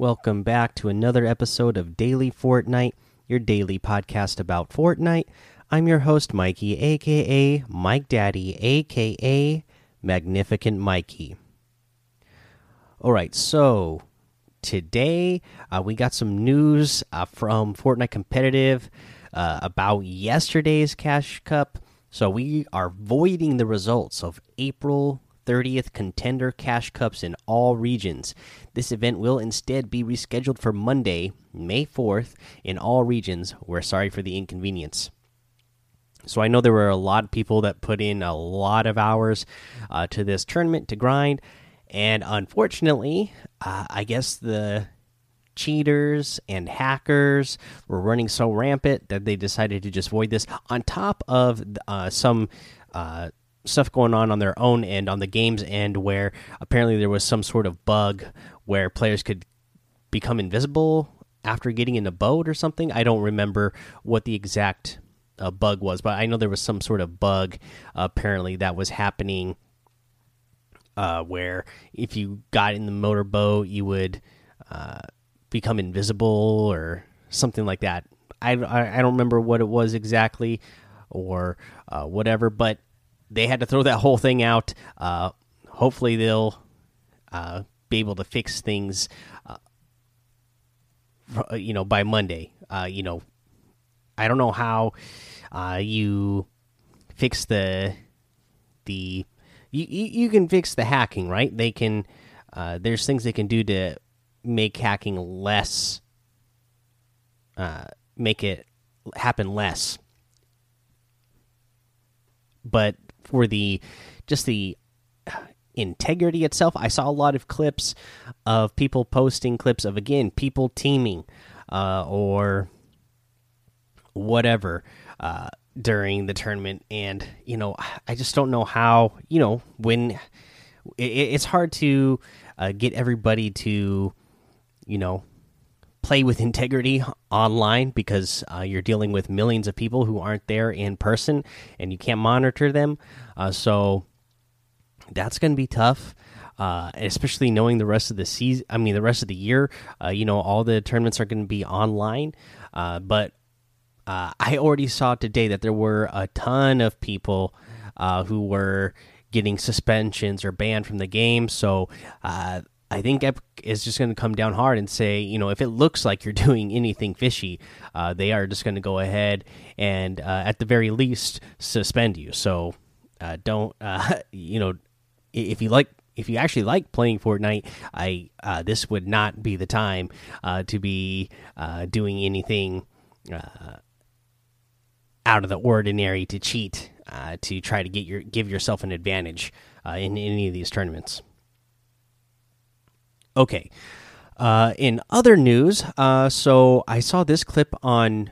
Welcome back to another episode of Daily Fortnite, your daily podcast about Fortnite. I'm your host, Mikey, aka Mike Daddy, aka Magnificent Mikey. All right, so today uh, we got some news uh, from Fortnite Competitive uh, about yesterday's Cash Cup. So we are voiding the results of April 30th Contender Cash Cups in all regions. This event will instead be rescheduled for Monday, May 4th, in all regions. We're sorry for the inconvenience. So I know there were a lot of people that put in a lot of hours uh, to this tournament to grind, and unfortunately, uh, I guess the cheaters and hackers were running so rampant that they decided to just void this. On top of uh, some uh, stuff going on on their own end, on the game's end, where apparently there was some sort of bug where players could become invisible after getting in a boat or something. I don't remember what the exact uh, bug was, but I know there was some sort of bug apparently that was happening uh, where if you got in the motorboat, you would uh, become invisible or something like that. I, I, I, don't remember what it was exactly or uh, whatever, but they had to throw that whole thing out. Uh, hopefully, they'll be able to fix things, you know, by Monday. you know, I don't know how uh, you fix the the you, you can fix the hacking, right? They can uh, there's things they can do to make hacking less uh, make it happen less. But for the just the integrity itself, I saw a lot of clips of people posting clips of again people teaming uh, or whatever uh, during the tournament, and you know, I just don't know how. You know, when it, it's hard to uh, get everybody to, you know, play with integrity online because uh, you're dealing with millions of people who aren't there in person, and you can't monitor them. Uh, so that's going to be tough. Uh, especially knowing the rest of the season. I mean, the rest of the year. Uh, you know, all the tournaments are going to be online. Uh, but uh, I already saw today that there were a ton of people who were getting suspensions or banned from the game. So I think Epic is just going to come down hard and say, you know, if it looks like you're doing anything fishy, uh, they are just going to go ahead and, uh, at the very least, suspend you. So uh, don't, you know, if you like if you actually like playing Fortnite, I uh, this would not be the time uh, to be uh, doing anything out of the ordinary to cheat uh, to try to get your give yourself an advantage uh, in any of these tournaments. Okay. Uh, in other news, uh, so I saw this clip on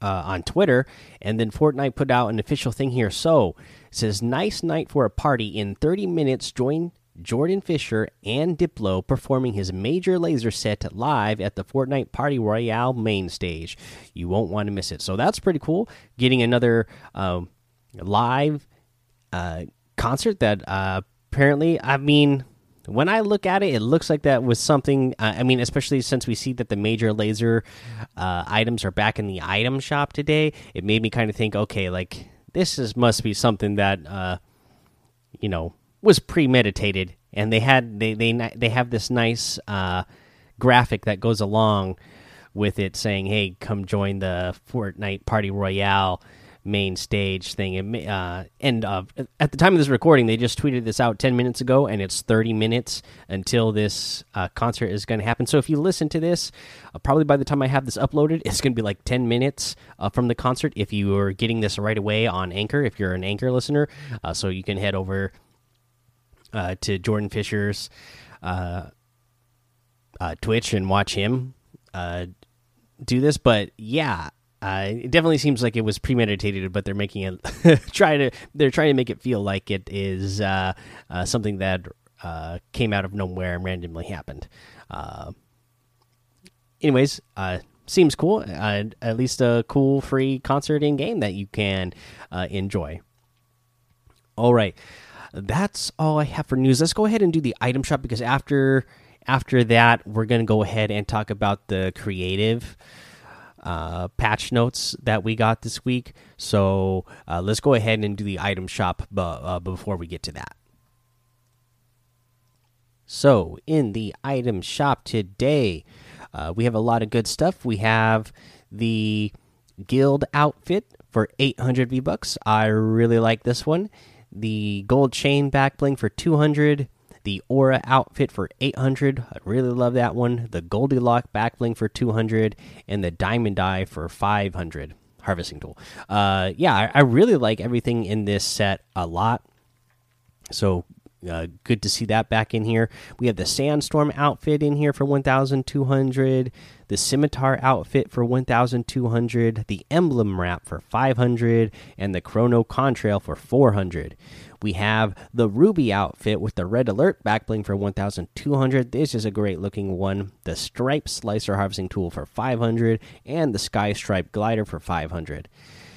uh, on Twitter, and then Fortnite put out an official thing here. So it says, "Nice night for a party. In 30 minutes, join Jordan Fisher and Diplo performing his Major Lazer set live at the Fortnite Party Royale main stage. You won't want to miss it. So that's pretty cool. Getting another um, live uh, concert that uh, apparently, I mean, when I look at it, it looks like that was something. Uh, I mean, especially since we see that the Major Lazer uh, items are back in the item shop today, it made me kind of think, okay, like this is must be something that uh, you know was premeditated, and they had they they they have this nice uh, graphic that goes along with it, saying, "Hey, come join the Fortnite Party Royale." Main stage thing. Uh, and uh, at the time of this recording they just tweeted this out 10 minutes ago and it's 30 minutes until this uh, concert is going to happen. So if you listen to this uh, probably by the time i have this uploaded it's going to be like 10 minutes uh, from the concert if you are getting this right away on anchor if you're an anchor listener. Uh, so you can head over to Jordan Fisher's Twitch and watch him do this. But yeah, uh, it definitely seems like it was premeditated, but they're making it try to they're trying to make it feel like it is uh, uh something that uh, came out of nowhere and randomly happened. Uh, anyways, seems cool. at least a cool free concert in game that you can enjoy. All right that's all I have for news. Let's go ahead and do the item shop because after after that, we're going to go ahead and talk about the creative uh, patch notes that we got this week. So uh, let's go ahead and do the item shop uh, before we get to that. So, in the item shop today, uh, we have a lot of good stuff. We have the guild outfit for 800 V bucks. I really like this one. The gold chain back bling for 200. The aura outfit for 800. I really love that one. The Goldilock back bling for 200 and the diamond Eye for 500 harvesting tool. Uh yeah, I, I really like everything in this set a lot. So uh, good to see that back in here. We have the Sandstorm outfit in here for 1,200, the Scimitar outfit for 1,200, the Emblem wrap for 500, and the Chrono Contrail for 400. We have the Ruby outfit with the Red Alert backbling for 1,200. This is a great looking one. The Stripe Slicer Harvesting Tool for 500, and the Sky Stripe Glider for 500.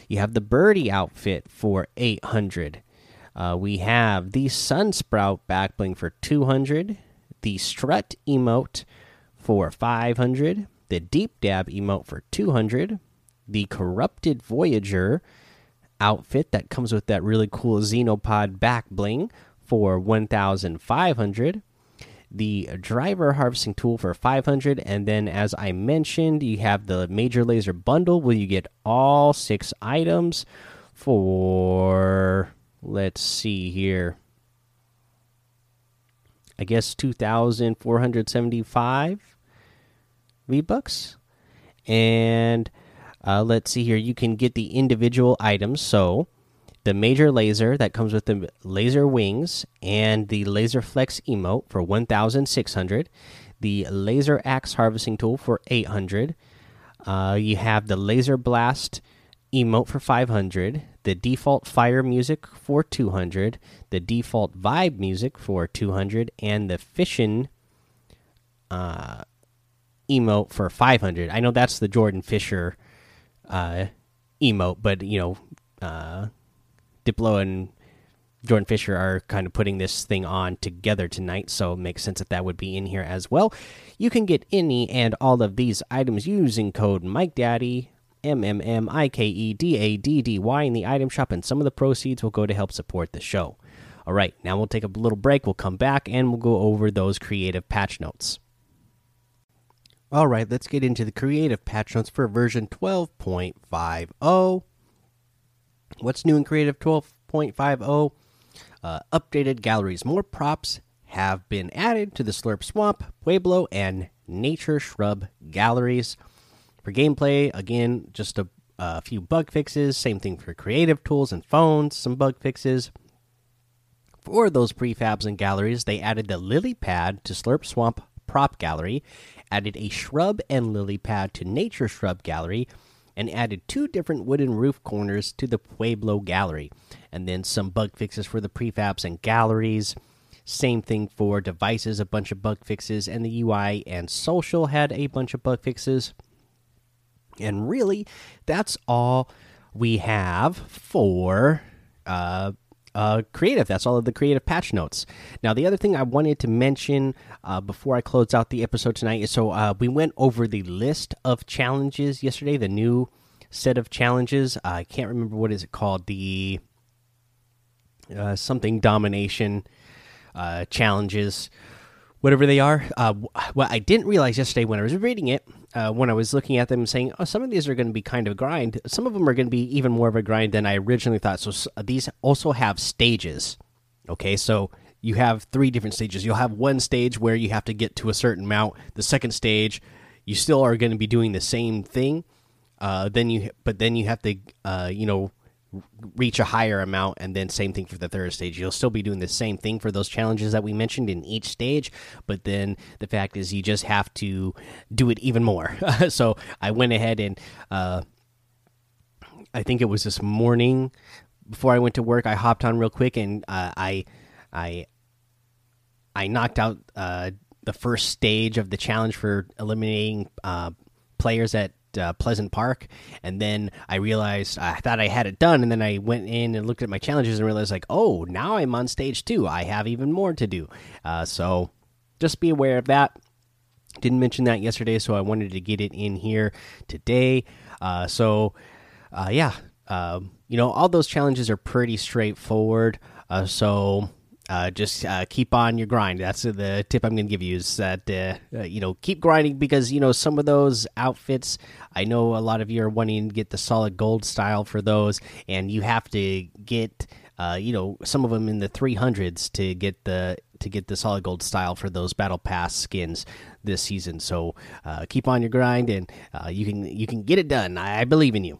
You have the Birdie outfit for 800. Uh, we have the Sunsprout backbling for 200, the Strut emote for 500, the Deep Dab emote for 200, the Corrupted Voyager outfit that comes with that really cool Xenopod back bling for 1500 the driver harvesting tool for 500 and then as i mentioned you have the Major Lazer bundle where you get all six items for let's see here. I guess 2,475 V bucks. And uh, let's see here. You can get the individual items. So the Major Lazer that comes with the laser wings and the laser flex emote for 1,600. The laser axe harvesting tool for 800. Uh, you have the laser blast emote for 500 the default fire music for 200 the default vibe music for 200 and the fission uh, emote for 500 i know that's the jordan fisher uh, emote but you know uh, diplo and jordan fisher are kind of putting this thing on together tonight so it makes sense that that would be in here as well you can get any and all of these items using code mike daddy M M M I K E D A D D Y in the item shop, and some of the proceeds will go to help support the show. All right, now we'll take a little break. We'll come back and we'll go over those creative patch notes. All right, let's get into the creative patch notes for version 12.50. What's new in creative 12.50? Uh, updated galleries. More props have been added to the Slurp Swamp, Pueblo, and Nature Shrub galleries. For gameplay, again, just a, a few bug fixes. Same thing for creative tools and phones, some bug fixes. For those prefabs and galleries, they added the lily pad to Slurp Swamp Prop Gallery, added a shrub and lily pad to Nature Shrub Gallery, and added two different wooden roof corners to the Pueblo Gallery. And then some bug fixes for the prefabs and galleries. Same thing for devices, a bunch of bug fixes, and the UI and social had a bunch of bug fixes. And really, that's all we have for uh, uh, creative. That's all of the creative patch notes. Now, the other thing I wanted to mention uh, before I close out the episode tonight is so uh, we went over the list of challenges yesterday, the new set of challenges. I can't remember what is it called. The uh, something domination uh, challenges whatever they are. Uh, what I didn't realize yesterday when I was reading it, uh, when I was looking at them, saying, "Oh, some of these are going to be kind of grind. Some of them are going to be even more of a grind than I originally thought." So these also have stages. Okay, so you have three different stages. You'll have one stage where you have to get to a certain mount. The second stage, you still are going to be doing the same thing. Uh, then you, but then you have to, uh, you know, reach a higher amount and then same thing for the third stage. You'll still be doing the same thing for those challenges that we mentioned in each stage but then the fact is you just have to do it even more. So i went ahead and uh, i think it was this morning before i went to work i hopped on real quick and uh, i i i knocked out uh, the first stage of the challenge for eliminating uh, players uh, Pleasant Park, and then I realized I thought I had it done, and then I went in and looked at my challenges and realized like, oh, now I'm on stage two. I have even more to do. Uh, so just be aware of that. Didn't mention that yesterday, so I wanted to get it in here today. Uh, so, uh, yeah, um, you know, all those challenges are pretty straightforward. Uh, so, uh, just uh, keep on your grind. That's the tip I'm going to give you is that, uh, uh, you know, keep grinding because, you know, some of those outfits, I know a lot of you are wanting to get the solid gold style for those, and you have to get, uh, you know, some of them in the 300s to get the to get the solid gold style for those battle pass skins this season. So uh, keep on your grind, and you can you can get it done. I, I believe in you.